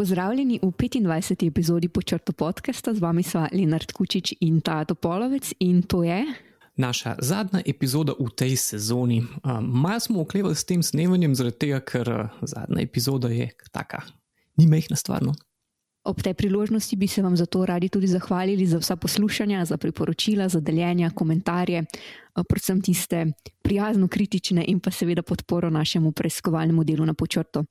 Pozdravljeni v 25. epizodi počrto podcasta, z vami sva Lenard Kučič in Tato Polovec in to je. Naša zadnja epizoda v tej sezoni. Um, Malo smo oklevali s tem snemanjem, zaradi tega, ker uh, zadnja epizoda je taka, ni mehna stvar. No? Ob tej priložnosti bi se vam zato radi tudi zahvalili za vsa poslušanja, za priporočila, za deljenja, komentarje, predvsem tiste prijazno kritične in pa seveda podporo našemu preiskovalnemu delu na počrto.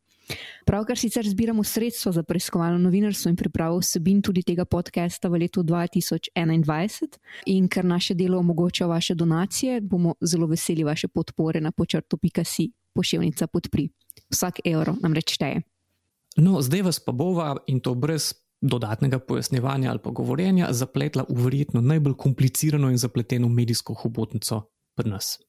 Pravkar sicer zbiramo sredstva za preiskovalno novinarstvo in pripravo vsebin tudi tega podcasta v letu 2021, in ker naše delo omogoča vaše donacije, bomo zelo veseli vaše podpore na počrtu.si pošiljnica podpri. Vsak evro nam rečeje. No, zdaj vas pa bova in to brez dodatnega pojasnjevanja ali pa govorjenja zapletla v verjetno najbolj komplicirano in zapleteno medijsko hobotnico pri nas.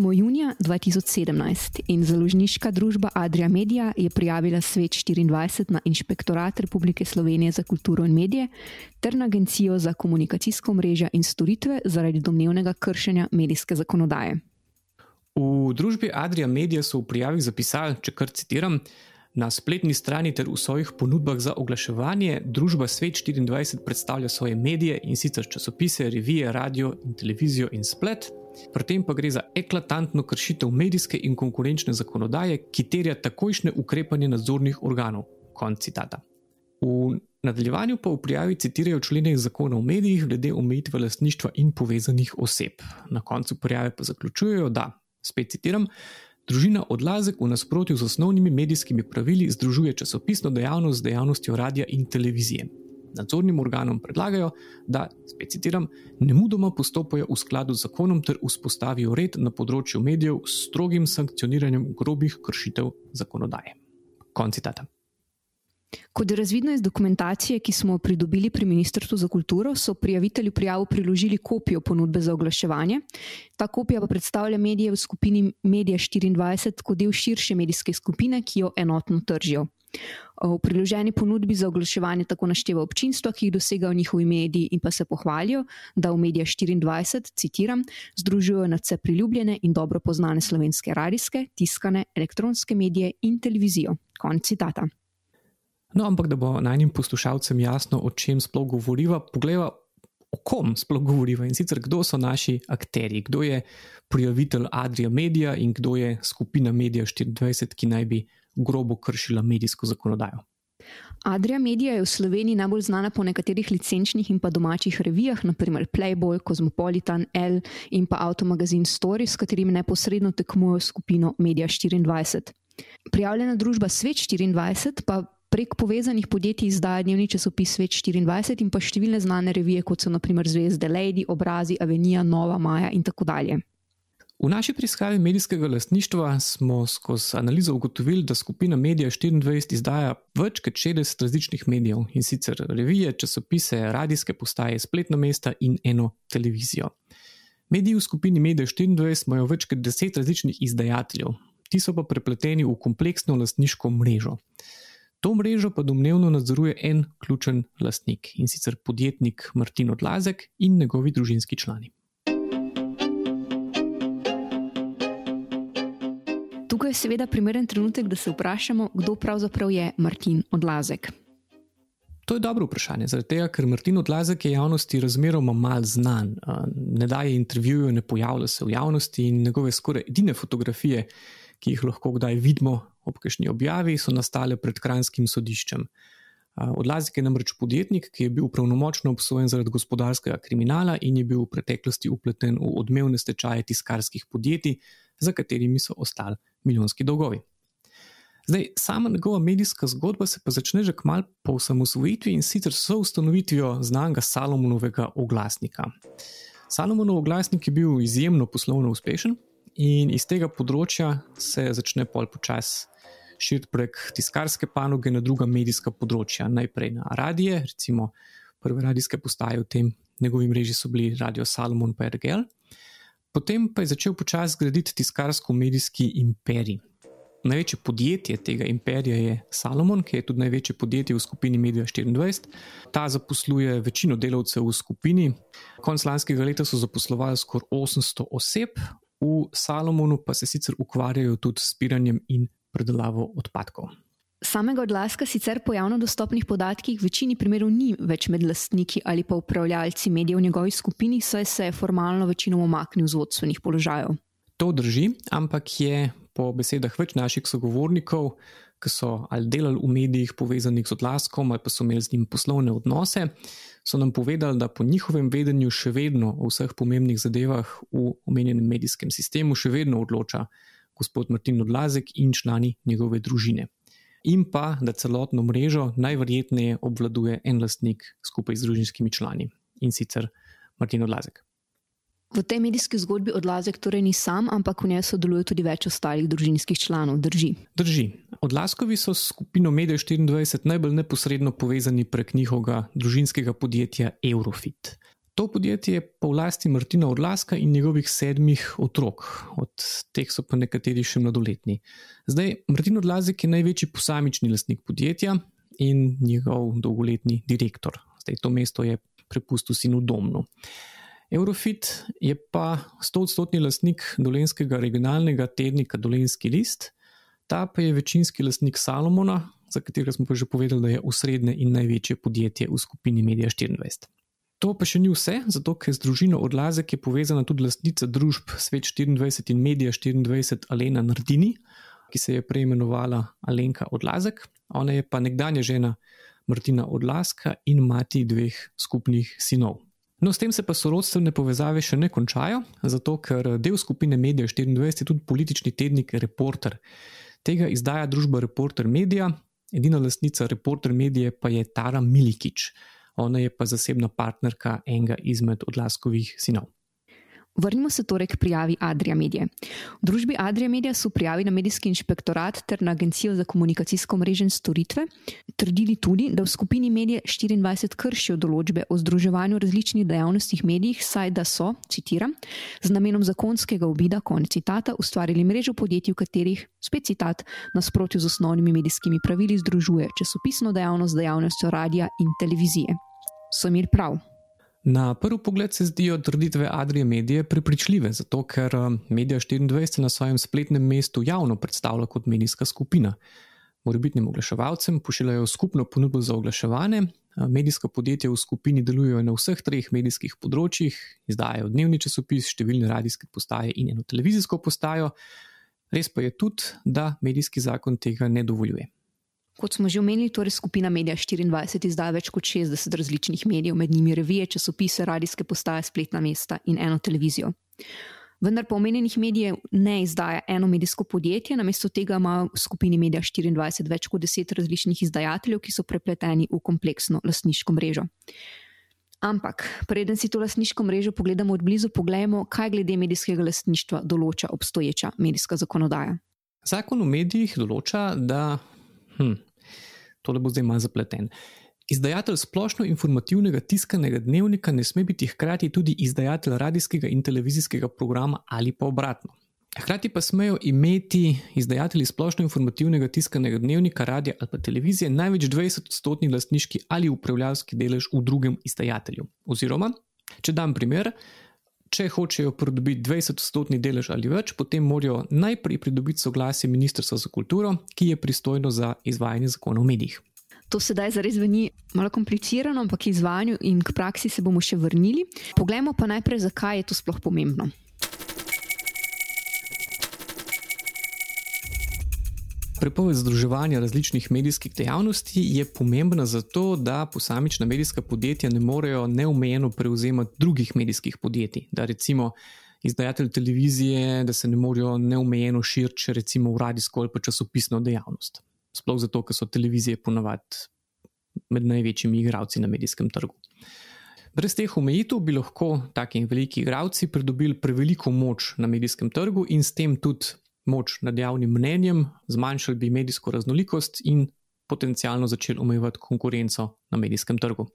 Smo junija 2017 in založniška družba Adria Media je prijavila Svet 24 na Inšpektorat Republike Slovenije za kulturo in medije ter na Agencijo za komunikacijsko mrežo in storitve zaradi domnevnega kršenja medijske zakonodaje. V družbi Adria Media so v prijavi zapisali, če kar citiram, na spletni strani ter v svojih ponudbah za oglaševanje družba Svet 24 predstavlja svoje medije in sicer časopise, revije, radio in televizijo in splet. Pri tem pa gre za eklatantno kršitev medijske in konkurenčne zakonodaje, ki terja takojšnje ukrepanje nadzornih organov. Konc citata. V nadaljevanju pa v prijavi citirajo člene zakona o medijih glede omejitve lastništva in povezanih oseb. Na koncu prijave pa zaključujejo, da, spet citiram, družina odlazek v nasprotju z osnovnimi medijskimi pravili združuje časopisno dejavnost z dejavnostjo radia in televizije nadzornim organom predlagajo, da, spet citiram, ne mudoma postopajo v skladu z zakonom ter vzpostavijo red na področju medijev s strogim sankcioniranjem grobih kršitev zakonodaje. Konc citata. Kot je razvidno iz dokumentacije, ki smo jo pridobili pri Ministrstvu za kulturo, so prijavitelji prijavo priložili kopijo ponudbe za oglaševanje. Ta kopija pa predstavlja medije v skupini Media 24 kot del širše medijske skupine, ki jo enotno tržijo. V priloženi ponudbi za oglaševanje tako našteva občinstva, ki jih dosegajo njihovi mediji, in pa se pohvalijo, da v Medija 24, citiram, združujejo na vse priljubljene in dobro poznane slovenske radijske, tiskane, elektronske medije in televizijo. Konec citata. No, ampak da bo najnim poslušalcem jasno, o čem sploh govoriva, pogleda, o kom sploh govoriva in sicer kdo so naši akteri, kdo je prijavitelj Adria Media in kdo je skupina Medija 24, ki naj bi grobo kršila medijsko zakonodajo. Adria Media je v Sloveniji najbolj znana po nekaterih licenčnih in pa domačih revijah, naprimer Playboy, Cosmopolitan, L in pa Automagazin Story, s katerimi neposredno tekmujejo skupino Media 24. Prijavljena družba Svet 24 pa prek povezanih podjetij izdaja dnevni časopis Svet 24 in pa številne znane revije, kot so naprimer Zvezde Lady, Obrazi, Avenija, Nova Maja in tako dalje. V naši preiskavi medijskega lastništva smo skozi analizo ugotovili, da skupina Medija 24 izdaja več kot 60 različnih medijev in sicer revije, časopise, radijske postaje, spletno mesta in eno televizijo. Mediji v skupini Medija 24 imajo več kot 10 različnih izdajateljev, ti so pa prepleteni v kompleksno lastniško mrežo. To mrežo pa domnevno nadzoruje en ključen lastnik in sicer podjetnik Martin Odlazek in njegovi družinski člani. Tukaj je seveda primeren trenutek, da se vprašamo, kdo pravzaprav je Martin Odlazek. To je dobro vprašanje, zaradi tega, ker Martin Odlazek je javnosti razmeroma mal znan. Ne daje intervjujev, ne pojavlja se v javnosti in njegove skoraj edine fotografije, ki jih lahko kdaj vidimo ob kakšni objavi, so nastale pred kranskim sodiščem. Odlazek je namreč podjetnik, ki je bil pravnomočno obsojen zaradi gospodarskega kriminala in je bil v preteklosti upleten v odmevne stečaje tiskarskih podjetij, za katerimi so ostali milijonski dolgovi. Zdaj, sama njegova medijska zgodba se pa začne že kmalu po osamosvojitvi in sicer s ustanovitvijo znanega Salomonovega oglasnika. Salomonov oglasnik je bil izjemno poslovno uspešen in iz tega področja se začne pol počasi širiti prek tiskarske panoge na druga medijska področja. Najprej na radije, recimo prve radijske postaje v tem njegovi mreži so bili Radio Salomon in RGL. Potem pa je začel počasi graditi tiskarsko-medijski imperij. Največje podjetje tega imperija je Salomon, ki je tudi največje podjetje v skupini Media 24. Ta zaposluje večino delavcev v skupini. Konec lanskega leta so zaposlovali skoraj 800 oseb, v Salomonu pa se sicer ukvarjajo tudi s piranjem in predelavo odpadkov. Samega odlaska sicer po javno dostopnih podatkih v večini primerov ni več med lastniki ali pa upravljalci medijev v njegovi skupini, saj se je formalno večino omaknil z vodstvenih položajev. To drži, ampak je po besedah več naših sogovornikov, ki so ali delali v medijih povezanih z odlaskom ali pa so imeli z njim poslovne odnose, so nam povedali, da po njihovem vedenju še vedno o vseh pomembnih zadevah v omenjenem medijskem sistemu še vedno odloča gospod Martin Odlazek in člani njegove družine. In pa, da celotno mrežo najverjetneje obvladuje en lastnik skupaj z družinskimi člani in sicer Martin Odlazek. V tej medijski zgodbi odlazek torej ni sam, ampak v njej sodeluje tudi več ostalih družinskih članov. Drži. Drži. Odlaskovi so s skupino Media 24 najbolj neposredno povezani prek njihovega družinskega podjetja Eurofit. To podjetje je po vlasti Martina Odlaska in njegovih sedmih otrok, od teh so pa nekateri še mladoletni. Zdaj, Martin Odlazek je največji posamični lastnik podjetja in njegov dolgoletni direktor. Zdaj, to mesto je prepustil sinu Domnu. Eurofit je pa 100-odstotni lastnik dolenskega regionalnega tednika Dolenski list, ta pa je večinski lastnik Salomona, za katerega smo pa že povedali, da je usrednje in največje podjetje v skupini Media 24. To pa še ni vse, zato ker z družino Odlazek je povezana tudi lastnica družb Svet 24 in Media 24 Alena Nardini, ki se je preimenovala Alenka Odlazek. Ona je pa nekdanja žena Martina Odlaska in mati dveh skupnih sinov. No, s tem se pa sorodstvene povezave še ne končajo, zato ker del skupine Media 24 je tudi politični tednik Reporter. Tega izdaja družba Reporter Media, edina lastnica Reporter Medije pa je Tara Milikič. Ona je pa zasebna partnerka enega izmed odlaskovih sinov. Vrnimo se torej k prijavi Adria Medije. V družbi Adria Medija so prijavili na medijski inšpektorat ter na Agencijo za komunikacijsko mrežo in storitve, trdili tudi, da v skupini Medije 24 kršijo določbe o združevanju različnih dejavnostih medijih, saj da so, citiram, z namenom zakonskega obida, konec citata, ustvarili mrežo podjetij, v katerih, spet citat, nasprotju z osnovnimi medijskimi pravili združuje časopisno dejavnost z dejavnostjo radia in televizije. So imeli prav. Na prvi pogled se zdijo trditve Adrije medije prepričljive, zato ker eh, Media 24 na svojem spletnem mestu javno predstavlja kot medijska skupina. Morebitnim oglaševalcem pošiljajo skupno ponudbo za oglaševanje, eh, medijska podjetja v skupini delujejo na vseh treh medijskih področjih, izdajajo dnevni časopis, številne radijske postaje in eno televizijsko postajo. Res pa je tudi, da medijski zakon tega ne dovoljuje. Kot smo že omenili, torej skupina Media 24 izdaja več kot 60 različnih medijev, med njimi revije, časopise, radijske postaje, spletna mesta in eno televizijo. Vendar po omenjenih medijev ne izdaja eno medijsko podjetje, namesto tega ima v skupini Media 24 več kot 10 različnih izdajateljev, ki so prepleteni v kompleksno lastniško mrežo. Ampak, preden si to lastniško mrežo pogledamo od blizu, pogledajmo, kaj glede medijskega lastništva določa obstoječa medijska zakonodaja. Zakon o medijih določa, da hm, tole bo zdaj malo zapleten. Izdajatelj splošno informativnega tiskanega dnevnika ne sme biti hkrati tudi izdajatelj radijskega in televizijskega programa ali pa obratno. Hkrati pa smejo imeti izdajatelji splošno informativnega tiskanega dnevnika, radia ali pa televizije največ 20-odstotni lastniški ali upravljalski delež v drugem izdajatelju. Oziroma, če dam primer, če hočejo pridobiti 20-odstotni delež ali več, potem morajo najprej pridobiti soglasje Ministrstva za kulturo, ki je pristojno za izvajanje zakona o medijih. To sedaj zares zveni malo komplicirano, ampak k izvajanju in k praksi se bomo še vrnili. Poglejmo pa najprej, zakaj je to sploh pomembno. Prepoved združevanja različnih medijskih dejavnosti je pomembna zato, da posamična medijska podjetja ne morejo neomejeno prevzemati drugih medijskih podjetij. Da recimo izdajatelj televizije, da se ne morejo neomejeno širiti recimo v radijsko ali pa časopisno dejavnost. Sploh zato, ker so televizije ponavadi med največjimi igravci na medijskem trgu. Brez teh omejitev bi lahko taki veliki igravci pridobili preveliko moč na medijskem trgu in s tem tudi moč nad javnim mnenjem, zmanjšali bi medijsko raznolikost in potencialno začeli omejevati konkurenco na medijskem trgu.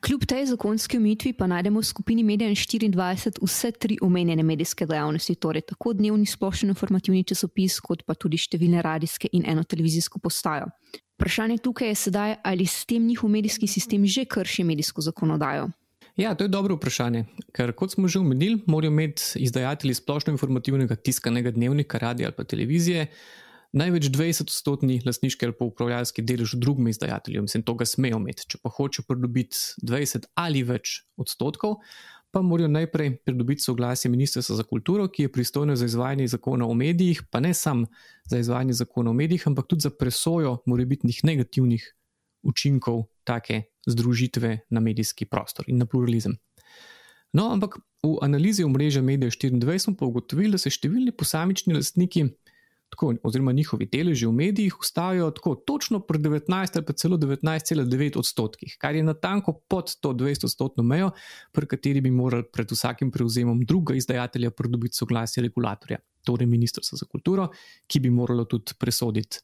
Kljub tej zakonski omejitvi pa najdemo v skupini Media 24 vse tri omenjene medijske dejavnosti, torej tako dnevni splošno informativni časopis, kot pa tudi številne radijske in eno televizijsko postajo. Vprašanje tukaj je sedaj, ali s tem njihov medijski sistem že krši medijsko zakonodajo. Ja, to je dobro vprašanje, ker kot smo že omenili, morajo imeti izdajatelji splošno informativnega tiskanega dnevnika, radio ali pa televizije največ 20-odstotni lastniški ali pa upravljalski delež v drugem izdajatelju, mislim, to ga smejo imeti. Če pa hoče pridobiti 20 ali več odstotkov, pa morajo najprej pridobiti soglasje Ministrstva za kulturo, ki je pristojno za izvajanje zakona o medijih, pa ne samo za izvajanje zakona o medijih, ampak tudi za presojo morebitnih negativnih učinkov take združitve na medijski prostor in na pluralizem. No, ampak v analizi omrežja Medija 24 smo pa ugotovili, da se številni posamični lastniki, tako, oziroma njihovi deleži v medijih, ustavijo tako točno pri 19 ali pa celo 19,9 odstotkih, kar je natanko pod to 200 odstotno mejo, pri kateri bi morali pred vsakim prevzemom drugega izdajatelja pridobiti soglasje regulatorja, torej Ministrstva za kulturo, ki bi moralo tudi presoditi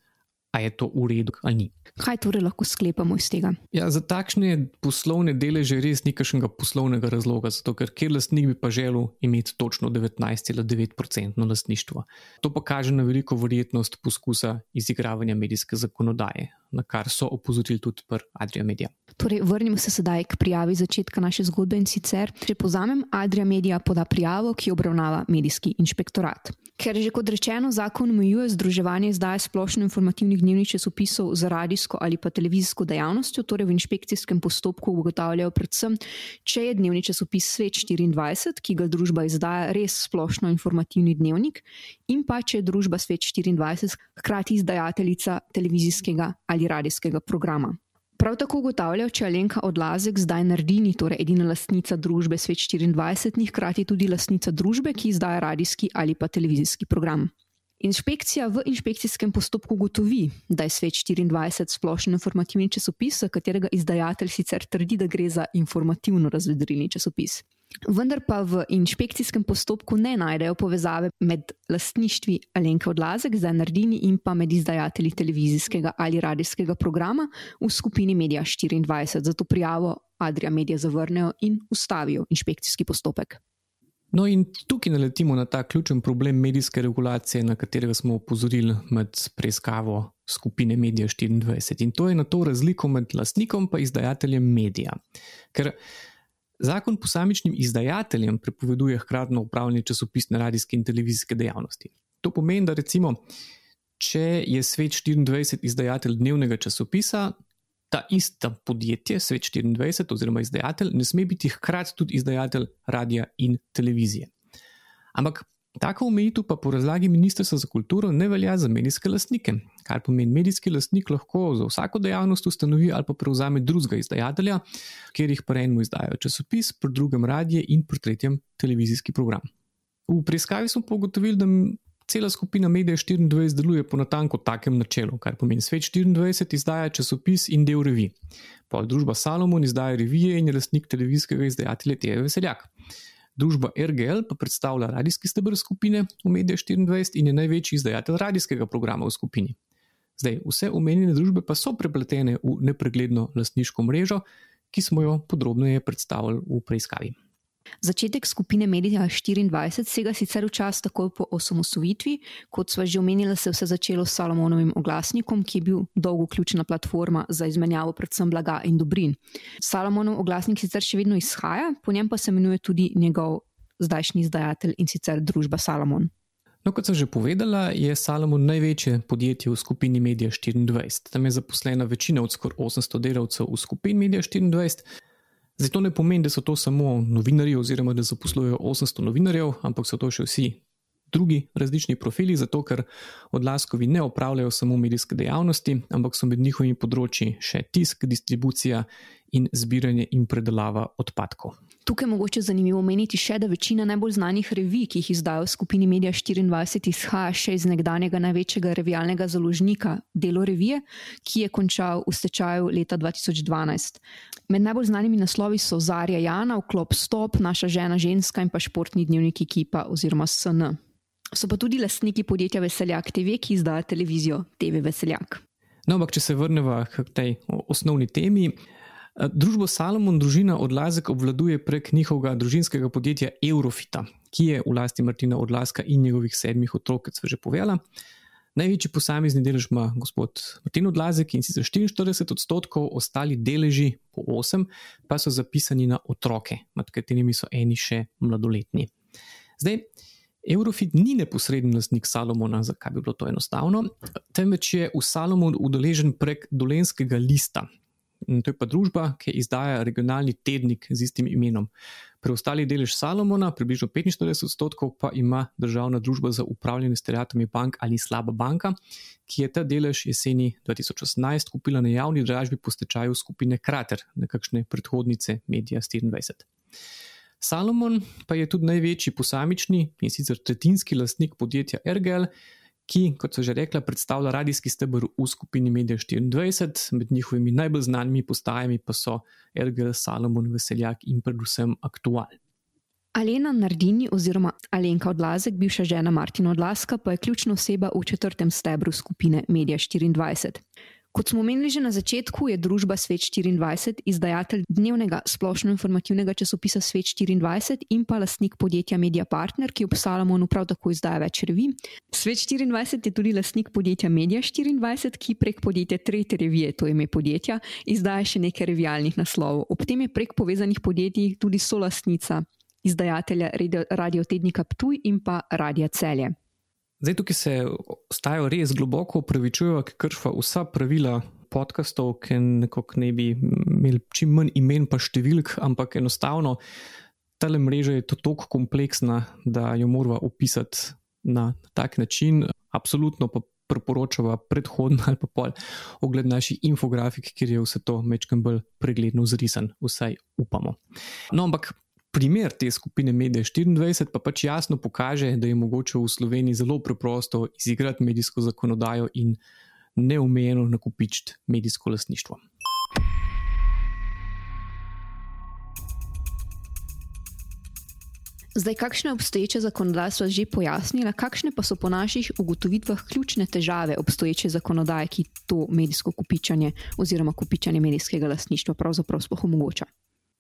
a je to v redu ali ni. Kaj torej lahko sklepamo iz tega? Ja, za takšne poslovne deleže res ni kašnega poslovnega razloga, zato ker kjer lastnik bi pa želel imeti točno 19,9% lastništvo. To pa kaže na veliko verjetnost poskusa izigravanja medijske zakonodaje, na kar so opozorili tudi pri Adria Media. Torej, vrnimo se sedaj k prijavi začetka naše zgodbe in sicer, če povzamem, Adria Media poda prijavo, ki obravnava medijski inšpektorat. Ker že kot rečeno, zakon omejuje združevanje izdaje splošno informativnih dnevnih časopisov za radijsko ali pa televizijsko dejavnostjo, torej v inšpekcijskem postopku ugotavljajo predvsem, če je dnevni časopis Svet 24, ki ga družba izdaja res splošno informativni dnevnik, in pa če je družba Svet 24 hkrati izdajateljica televizijskega ali radijskega programa. Prav tako ugotavljajo, če Alenka Odlazek zdaj naredini, torej edina lastnica družbe Svet 24, ni hkrati tudi lastnica družbe, ki izdaja radijski ali pa televizijski program. Inšpekcija v inšpekcijskem postopku gotovi, da je Svet 24 splošno informativni časopis, katerega izdajatelj sicer trdi, da gre za informativno razvedrilni časopis. Vendar pa v inšpekcijskem postopku ne najdejo povezave med lastništvi Alenke Odlazek, zdaj Nardini in pa med izdajatelji televizijskega ali radijskega programa v skupini Media 24. Zato prijavo Adria Media zavrnejo in ustavijo inšpekcijski postopek. No, in tukaj naletimo na ta ključen problem medijske regulacije, na katerega smo opozorili med preiskavo skupine Media 24. In to je na to razliko med lastnikom in izdajateljem medija. Ker zakon posamičnim izdajateljem prepoveduje hkratno upravljanje časopisne radijske in televizijske dejavnosti. To pomeni, da recimo, če je Svet 24 izdajatelj dnevnega časopisa, ta ista podjetje, Svet 24 oziroma izdajatelj, ne sme biti hkrati tudi izdajatelj radia in televizije. Ampak taka omejitev pa po razlagi Ministrstva za kulturo ne velja za medijske lastnike, kar pomeni, medijski lastnik lahko za vsako dejavnost ustanovi ali pa prevzame drugega izdajatelja, kjer jih pri enem izdajo časopis, pri drugem radije in pri tretjem televizijski program. V preiskavi smo pa ugotovili, da cela skupina Media 24 deluje po natanko takem načelu, kar pomeni, Svet 24 izdaja časopis in del revij. Pa družba Salomon izdaja revije in je lastnik televizijskega izdajatelja TV Veseljak. Družba RGL pa predstavlja radijski stebr skupine v Media 24 in je največji izdajatelj radijskega programa v skupini. Zdaj, vse omenjene družbe pa so prepletene v nepregledno lastniško mrežo, ki smo jo podrobneje predstavili v preiskavi. Začetek skupine Medija 24 sega sicer v čas takoj po osamosvojitvi, kot sva že omenila, se je vse začelo s Salomonovim oglasnikom, ki je bil dolgo ključna platforma za izmenjavo predvsem blaga in dobrin. Salomonov oglasnik sicer še vedno izhaja, po njem pa se imenuje tudi njegov zdajšnji izdajatelj in sicer družba Salomon. No, kot sem že povedala, je Salomon največje podjetje v skupini Medija 24. Tam je zaposlena večina od skoraj 800 delavcev v skupini Medija 24. Zdaj to ne pomeni, da so to samo novinarji, oziroma da zaposlujejo 800 novinarjev, ampak so to še vsi drugi različni profili, zato ker odlaskovi ne opravljajo samo medijske dejavnosti, ampak so med njihovimi področji še tisk, distribucija in zbiranje in predelava odpadkov. Tukaj je mogoče zanimivo omeniti še, da večina najbolj znanih revij, ki jih izdajo v skupini Media 24, izhaja še iz nekdanjega največjega revijalnega založnika Delo revije, ki je končal v stečaju leta 2012. Med najbolj znanimi naslovi so Zarja Jana, Vklop Stop, Naša žena ženska in pa športni dnevnik ekipa oziroma SN. So pa tudi lastniki podjetja Veseljak TV, ki izdaja televizijo TV Veseljak. No, ampak če se vrnemo k tej osnovni temi. Družbo Salomon družina Odlazek obvladuje prek njihovega družinskega podjetja Eurofita, ki je v lasti Martina Odlaska in njegovih sedmih otrok, kot smo že povedali. Največji posamezni delež ima gospod Martin Odlazek in sicer 44 odstotkov, ostali deleži po 8 pa so zapisani na otroke, med katerimi so eni še mladoletni. Zdaj, Eurofit ni neposredni lastnik Salomona, zakaj bi bilo to enostavno, temveč je v Salomon udeležen prek dolenskega lista, To je pa družba, ki izdaja regionalni tednik z istim imenom. Preostali delež Salomona, približno 45 odstotkov, pa ima državna družba za upravljanje s terjatami bank ali slaba banka, ki je ta delež jeseni 2018 kupila na javni dražbi po stečaju skupine Krater, nekakšne predhodnice Media 24. Salomon pa je tudi največji posamični in sicer tretjinski lastnik podjetja Ergel ki, kot so že rekla, predstavlja radijski stebr v skupini Media 24, med njihovimi najbolj znanimi postajami pa so RGL, Salomon, Veseljak in predvsem Aktual. Alena Nardini oziroma Alenka Odlazek, bivša žena Martina Odlaska, pa je ključna oseba v četrtem stebru skupine Media 24. Kot smo omenili že na začetku, je družba Svet 24 izdajatelj dnevnega splošno-informativnega časopisa Svet 24 in pa lastnik podjetja Media Partner, ki ob Salomonu prav tako izdaja več revij. Svet 24 je tudi lastnik podjetja Media 24, ki prek podjetja Tretje revije, to je ime podjetja, izdaja še nekaj revijalnih naslovov. Ob tem je prek povezanih podjetij tudi solastnica izdajatelja radio tednika Ptuj in pa Radia Celje. Zdaj, tukaj se stajajo res globoko upravičujejo, ker kršijo vsa pravila podkastov, ki ne bi imeli čim manj imen, pa številk, ampak enostavno ta mreža je tako kompleksna, da jo moramo opisati na tak način. Absolutno pa priporočava predhodno ali pa pol ogled naših infografik, kjer je vse to mečkam bolj pregledno zrisan, vsaj upamo. No, ampak primer te skupine Media 24 pa pač jasno pokaže, da je mogoče v Sloveniji zelo preprosto izigrati medijsko zakonodajo in neomejeno nakupičiti medijsko lasništvo. Zdaj, kakšne obstoječe zakonodaje so že pojasnila, kakšne pa so po naših ugotovitvah ključne težave obstoječe zakonodaje, ki to medijsko kupičanje oziroma kupičanje medijskega lasništva pravzaprav sploh omogoča?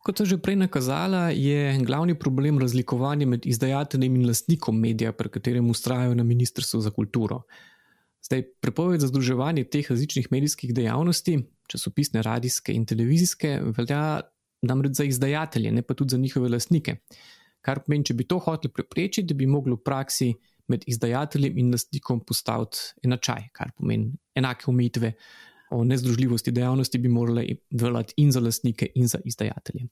Kot so že prej nakazala, je glavni problem razlikovanje med izdajateljem in lastnikom medija, pri katerem ustrajajo na Ministrstvu za kulturo. Zdaj, prepoved za združevanje teh različnih medijskih dejavnosti, časopisne, radijske in televizijske, velja namreč za izdajatelje, ne pa tudi za njihove lastnike. Kar pomeni, če bi to hoteli preprečiti, da bi moglo v praksi med izdajateljem in lastnikom postaviti enačaj, kar pomeni enake omejitve o nezdružljivosti dejavnosti bi morale veljati in za lastnike, in za izdajatelje.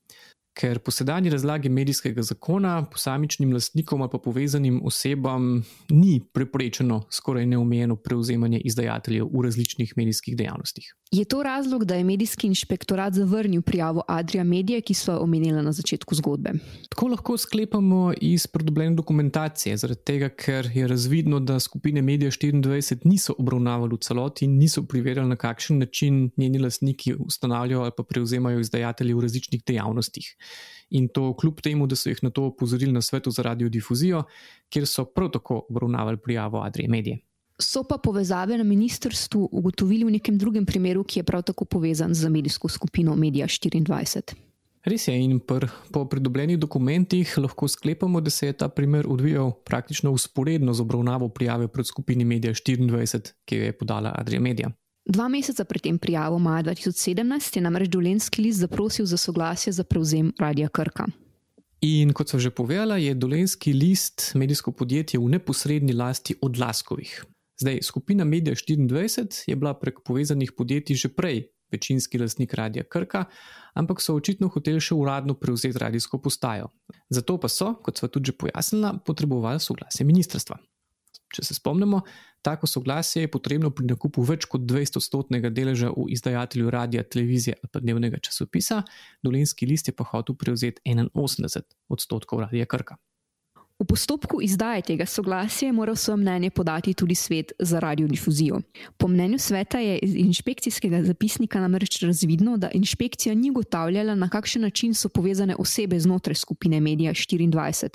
Ker po sedanji razlagi medijskega zakona posamičnim lastnikom ali pa povezanim osebam ni preprečeno skoraj neomejeno prevzemanje izdajateljev v različnih medijskih dejavnostih. Je to razlog, da je medijski inšpektorat zavrnil prijavo Adria Medije, ki so omenili na začetku zgodbe? Tako lahko sklepamo iz pridobljene dokumentacije, zaradi tega, ker je razvidno, da skupine Medija 24 niso obravnavali v celoti in niso preverjali, na kakšen način njeni lastniki ustanavljajo ali pa prevzemajo izdajatelje v različnih dejavnostih. In to kljub temu, da so jih na to opozorili na svetu za radiodifuzijo, kjer so prav tako obravnavali prijavo Adrije Medije. So pa povezave na ministrstvu ugotovili v nekem drugem primeru, ki je prav tako povezan z medijsko skupino Media 24. Res je, in pr, po pridobljenih dokumentih lahko sklepamo, da se je ta primer odvijal praktično usporedno z obravnavo prijave pred skupini Media 24, ki jo je podala Adrija Media. Dva meseca pred tem prijavo, maja 2017, je namreč Dolenski list zaprosil za soglasje za prevzem Radia Krka. In kot so že povedala, je Dolenski list medijsko podjetje v neposrednji lasti odlaskovih. Zdaj, skupina Media 24 je bila prek povezanih podjetij že prej večinski lastnik Radia Krka, ampak so očitno hoteli še uradno prevzeti radijsko postajo. Zato pa so, kot sva tudi že pojasnila, potrebovali soglasje ministrstva. Če se spomnimo, tako soglasje je potrebno pri nakupu več kot 200-stotnega deleža v izdajatelju radia, televizije ali pa dnevnega časopisa, dolenski list je pa hotel prevzeti 81 odstotkov radia Krka. V postopku izdaje tega soglasja je moral svoje mnenje podati tudi svet za radiodifuzijo. Po mnenju sveta je iz inšpekcijskega zapisnika namreč razvidno, da inšpekcija ni ugotavljala, na kakšen način so povezane osebe znotraj skupine Media 24.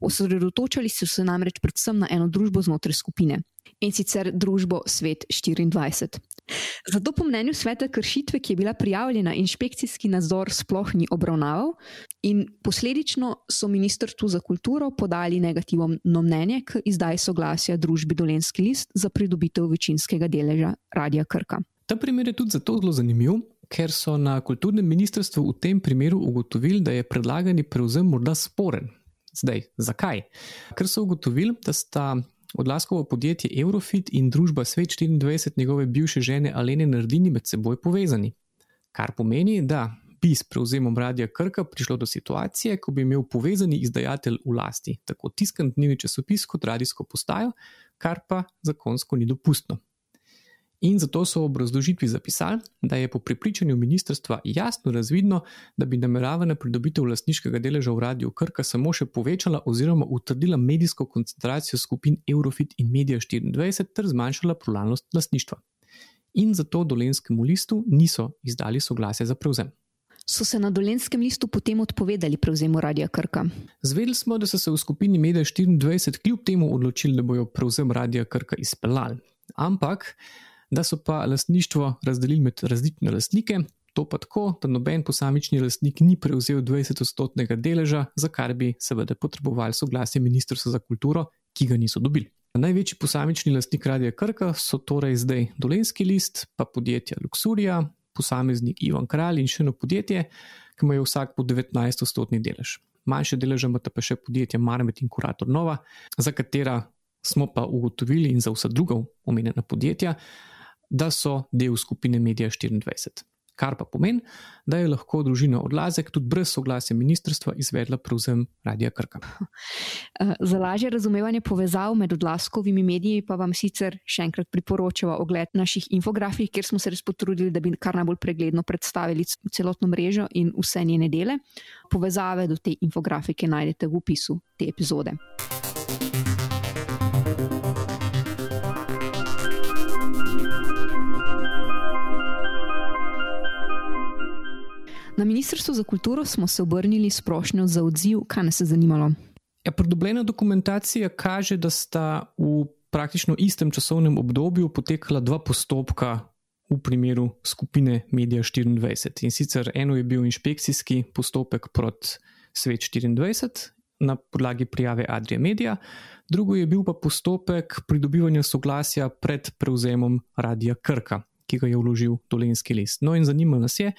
Osredotočali so se namreč predvsem na eno družbo znotraj skupine in sicer družbo Svet 24. Zato po mnenju sveta kršitve, ki je bila prijavljena, inšpekcijski nadzor sploh ni obravnaval in posledično so Ministrstvu za kulturo podali negativno mnenje k izdaji soglasja družbi Dolenski list za pridobitev večinskega deleža Radia Krka. Ta primer je tudi zato zelo zanimiv, ker so na kulturnem ministrstvu v tem primeru ugotovili, da je predlagani prevzem morda sporen. Zdaj, zakaj? Ker so ugotovili, da sta odlaskovo podjetje Eurofit in družba Svet 24 njegove bivše žene Alene Nardini med seboj povezani. Kar pomeni, da bi s prevzemom Radia Krka prišlo do situacije, ko bi imel povezani izdajatelj v lasti tako tiskan dnevni časopis kot radijsko postajo, kar pa zakonsko ni dopustno. In zato so v obrazložitvi zapisali, da je po prepričanju ministrstva jasno razvidno, da bi nameravana pridobitev lastniškega deleža v Radiu Krka samo še povečala oziroma utrdila medijsko koncentracijo skupin Eurofit in Media 24 ter zmanjšala pluralnost lastništva. In zato dolenskemu listu niso izdali soglasja za prevzem. So se na dolenskem listu potem odpovedali prevzemu Radia Krka? Zvedeli smo, da so se v skupini Media 24 kljub temu odločili, da bojo prevzem Radia Krka izpeljali. Ampak da so pa lastništvo razdelili med različne lastnike, to pa tako, da noben posamični lastnik ni prevzel 20-odstotnega deleža, za kar bi seveda potrebovali soglasje Ministrstva za kulturo, ki ga niso dobili. Največji posamični lastnik Radia Krka so torej zdaj Dolenski list, pa podjetja Luxurija, posameznik Ivan Kralj in še eno podjetje, ki ima vsak po 19-odstotni delež. Manjše deleže imata pa še podjetja Marmet in Kurator Nova, za katera smo pa ugotovili in za vsa druga omenjena podjetja, da so del skupine Media 24. Kar pa pomeni, da je lahko družina odlazek tudi brez soglasja ministrstva izvedla prevzem Radia Krka. Za lažje razumevanje povezav med odlaskovimi mediji pa vam sicer še enkrat priporočamo ogled naših infografik, kjer smo se res potrudili, da bi kar najbolj pregledno predstavili celotno mrežo in vse njene dele. Povezave do te infografike najdete v opisu te epizode. Na Ministrstvo za kulturo smo se obrnili s prošnjo za odziv, kaj nas je zanimalo. Ja, pridobljena dokumentacija kaže, da sta v praktično istem časovnem obdobju potekala dva postopka v primeru skupine Media 24. In sicer eno je bil inšpekcijski postopek proti Svet 24 na podlagi prijave Adrija Media, drugo je bil pa postopek pridobivanja soglasja pred prevzemom Radia Krka, ki ga je vložil Dolenski list. No in zanima nas je,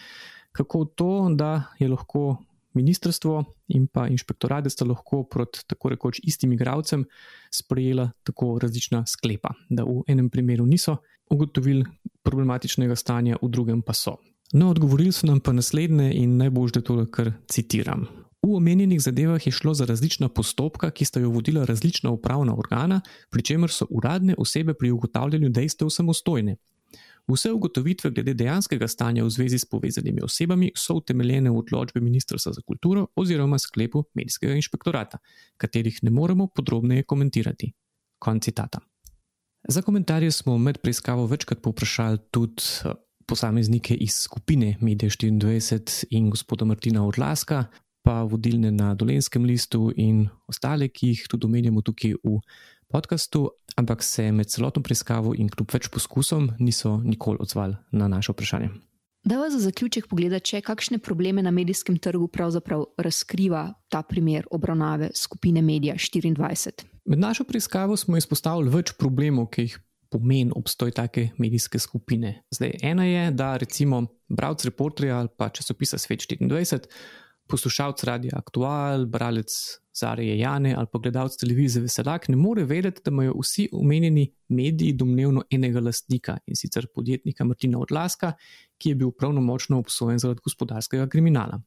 kako to, da je lahko ministrstvo in pa inšpektorat, da sta lahko proti tako rekoč istim igravcem sprejela tako različna sklepa, da v enem primeru niso ugotovili problematičnega stanja, v drugem pa so. No, odgovorili so nam pa naslednje in najbolj, da to kar citiram. V omenjenih zadevah je šlo za različna postopka, ki sta jo vodila različna upravna organa, pri čemer so uradne osebe pri ugotavljanju dejstev samostojne. Vse ugotovitve glede dejanskega stanja v zvezi s povezanimi osebami so utemeljene v odločbi Ministrstva za kulturo oziroma sklepu medijskega inšpektorata, katerih ne moremo podrobneje komentirati. Konc citata. Za komentarje smo med preiskavo večkrat povprašali tudi eh, posameznike iz skupine Media 24 in gospoda Martina Orlaska, pa vodilne na Dolenskem listu in ostale, ki jih tudi omenjamo tukaj v podkastu, ampak se med celotno preiskavo in kljub več poskusom niso nikoli odzvali na naše vprašanje. Da vas za zaključek pogleda, če kakšne probleme na medijskem trgu pravzaprav razkriva ta primer obravnave skupine Media 24. Med našo preiskavo smo izpostavili več problemov, ki jih pomeni obstoj take medijske skupine. Zdaj, ena je, da recimo bralec reporterja ali pa časopisa Svet 24 poslušalec radia Aktual, bralec Zarije Jane ali pa gledalec televizije Veselak ne more vedeti, da imajo vsi omenjeni mediji domnevno enega lastnika in sicer podjetnika Martina Odlaska, ki je bil pravnomočno obsojen zaradi gospodarskega kriminala.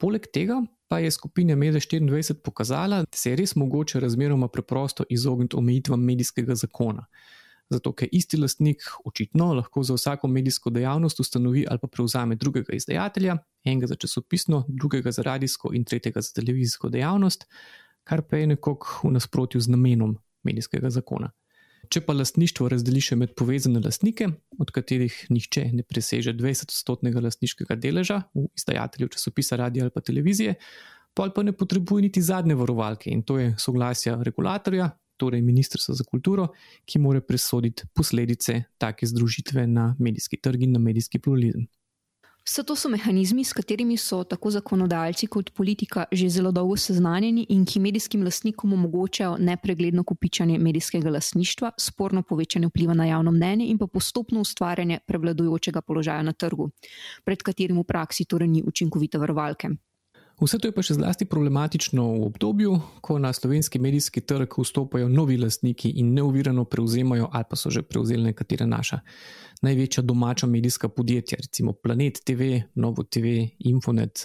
Poleg tega pa je skupina Mede 24 pokazala, da se je res mogoče razmeroma preprosto izogniti omejitvam medijskega zakona zato ker isti lastnik očitno lahko za vsako medijsko dejavnost ustanovi ali pa prevzame drugega izdajatelja, enega za časopisno, drugega za radijsko in tretjega za televizijsko dejavnost, kar pa je nekako v nasprotju z namenom medijskega zakona. Če pa lastništvo razdeli še med povezane lastnike, od katerih nihče ne preseže 20-odstotnega lastniškega deleža v izdajatelju časopisa, radia ali pa televizije, pol pa ne potrebuje niti zadnje varovalke in to je soglasja regulatorja, torej Ministrstva za kulturo, ki mora presoditi posledice take združitve na medijski trg in na medijski pluralizem. Vse to so mehanizmi, s katerimi so tako zakonodajalci kot politika že zelo dolgo seznanjeni in ki medijskim lastnikom omogočajo nepregledno kupičanje medijskega lastništva, sporno povečanje vpliva na javno mnenje in pa postopno ustvarjanje prevladujočega položaja na trgu, pred katerim v praksi torej ni učinkovite varovalke. Vse to je pa še zlasti problematično v obdobju, ko na slovenski medijski trg vstopajo novi lastniki in neuvirano prevzemajo, ali pa so že prevzeli nekatera naša največja domača medijska podjetja, recimo Planet TV, Novo TV, Infonet.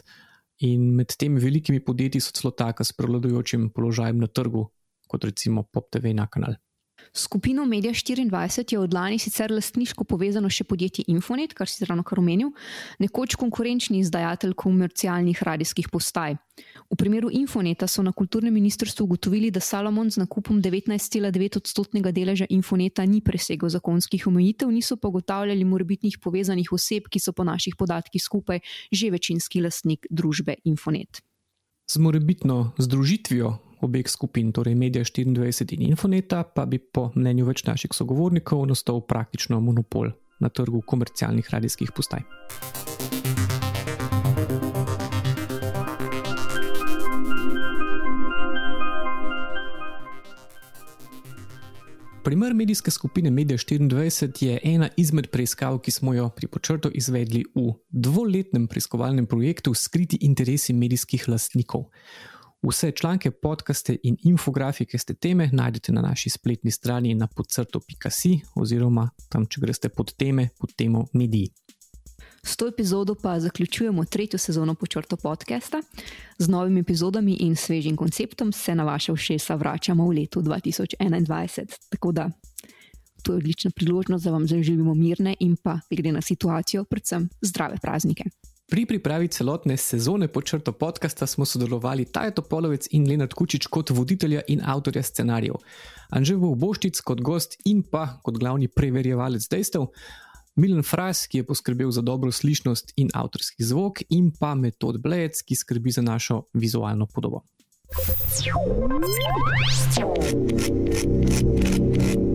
In med temi velikimi podjetji so celo taka s prevladujočim položajem na trgu, kot recimo Pop TV na kanal. Skupino Media 24 je od lani sicer lastniško povezano še podjetje Infonet, kar si ravno kar omenil, nekoč konkurenčni izdajatelj komercialnih radijskih postaj. V primeru Infoneta so na kulturnem ministrstvu ugotovili, da Salomon z nakupom 19,9 odstotnega deleža Infoneta ni presegel zakonskih omejitev, niso pa ugotavljali morbitnih povezanih oseb, ki so po naših podatkih skupaj že večinski lastnik družbe Infonet. Z morebitno združitvijo obeh skupin, torej Media 24 in Infoneta, pa bi po mnenju več naših sogovornikov nastal praktično monopol na trgu komercialnih radijskih postaj. Primer medijske skupine Media 24 je ena izmed preiskav, ki smo jo pri počrtu izvedli v dvoletnem preiskovalnem projektu Skriti interesi medijskih lastnikov. Vse članke, podkaste in infografike z te teme najdete na naši spletni strani na podcrto.si oziroma tam, če greste pod teme, pod temo mediji. S to epizodo pa zaključujemo tretjo sezono počrto podcasta. Z novimi epizodami in svežim konceptom se na vaše všesa vračamo v letu 2021. Tako da to je odlična priložnost, da vam zaživimo mirne in pa, glede na situacijo, predvsem zdrave praznike. Pri pripravi celotne sezone počrto podcasta smo sodelovali Taja Topolovec in Lenard Kučič kot voditelja in avtorja scenarijev, Anžel Boščic kot gost in pa kot glavni preverjevalec dejstev, Milan Fras, ki je poskrbel za dobro slišnost in avtorski zvok, in pa Metod Blejec, ki skrbi za našo vizualno podobo. Thank you.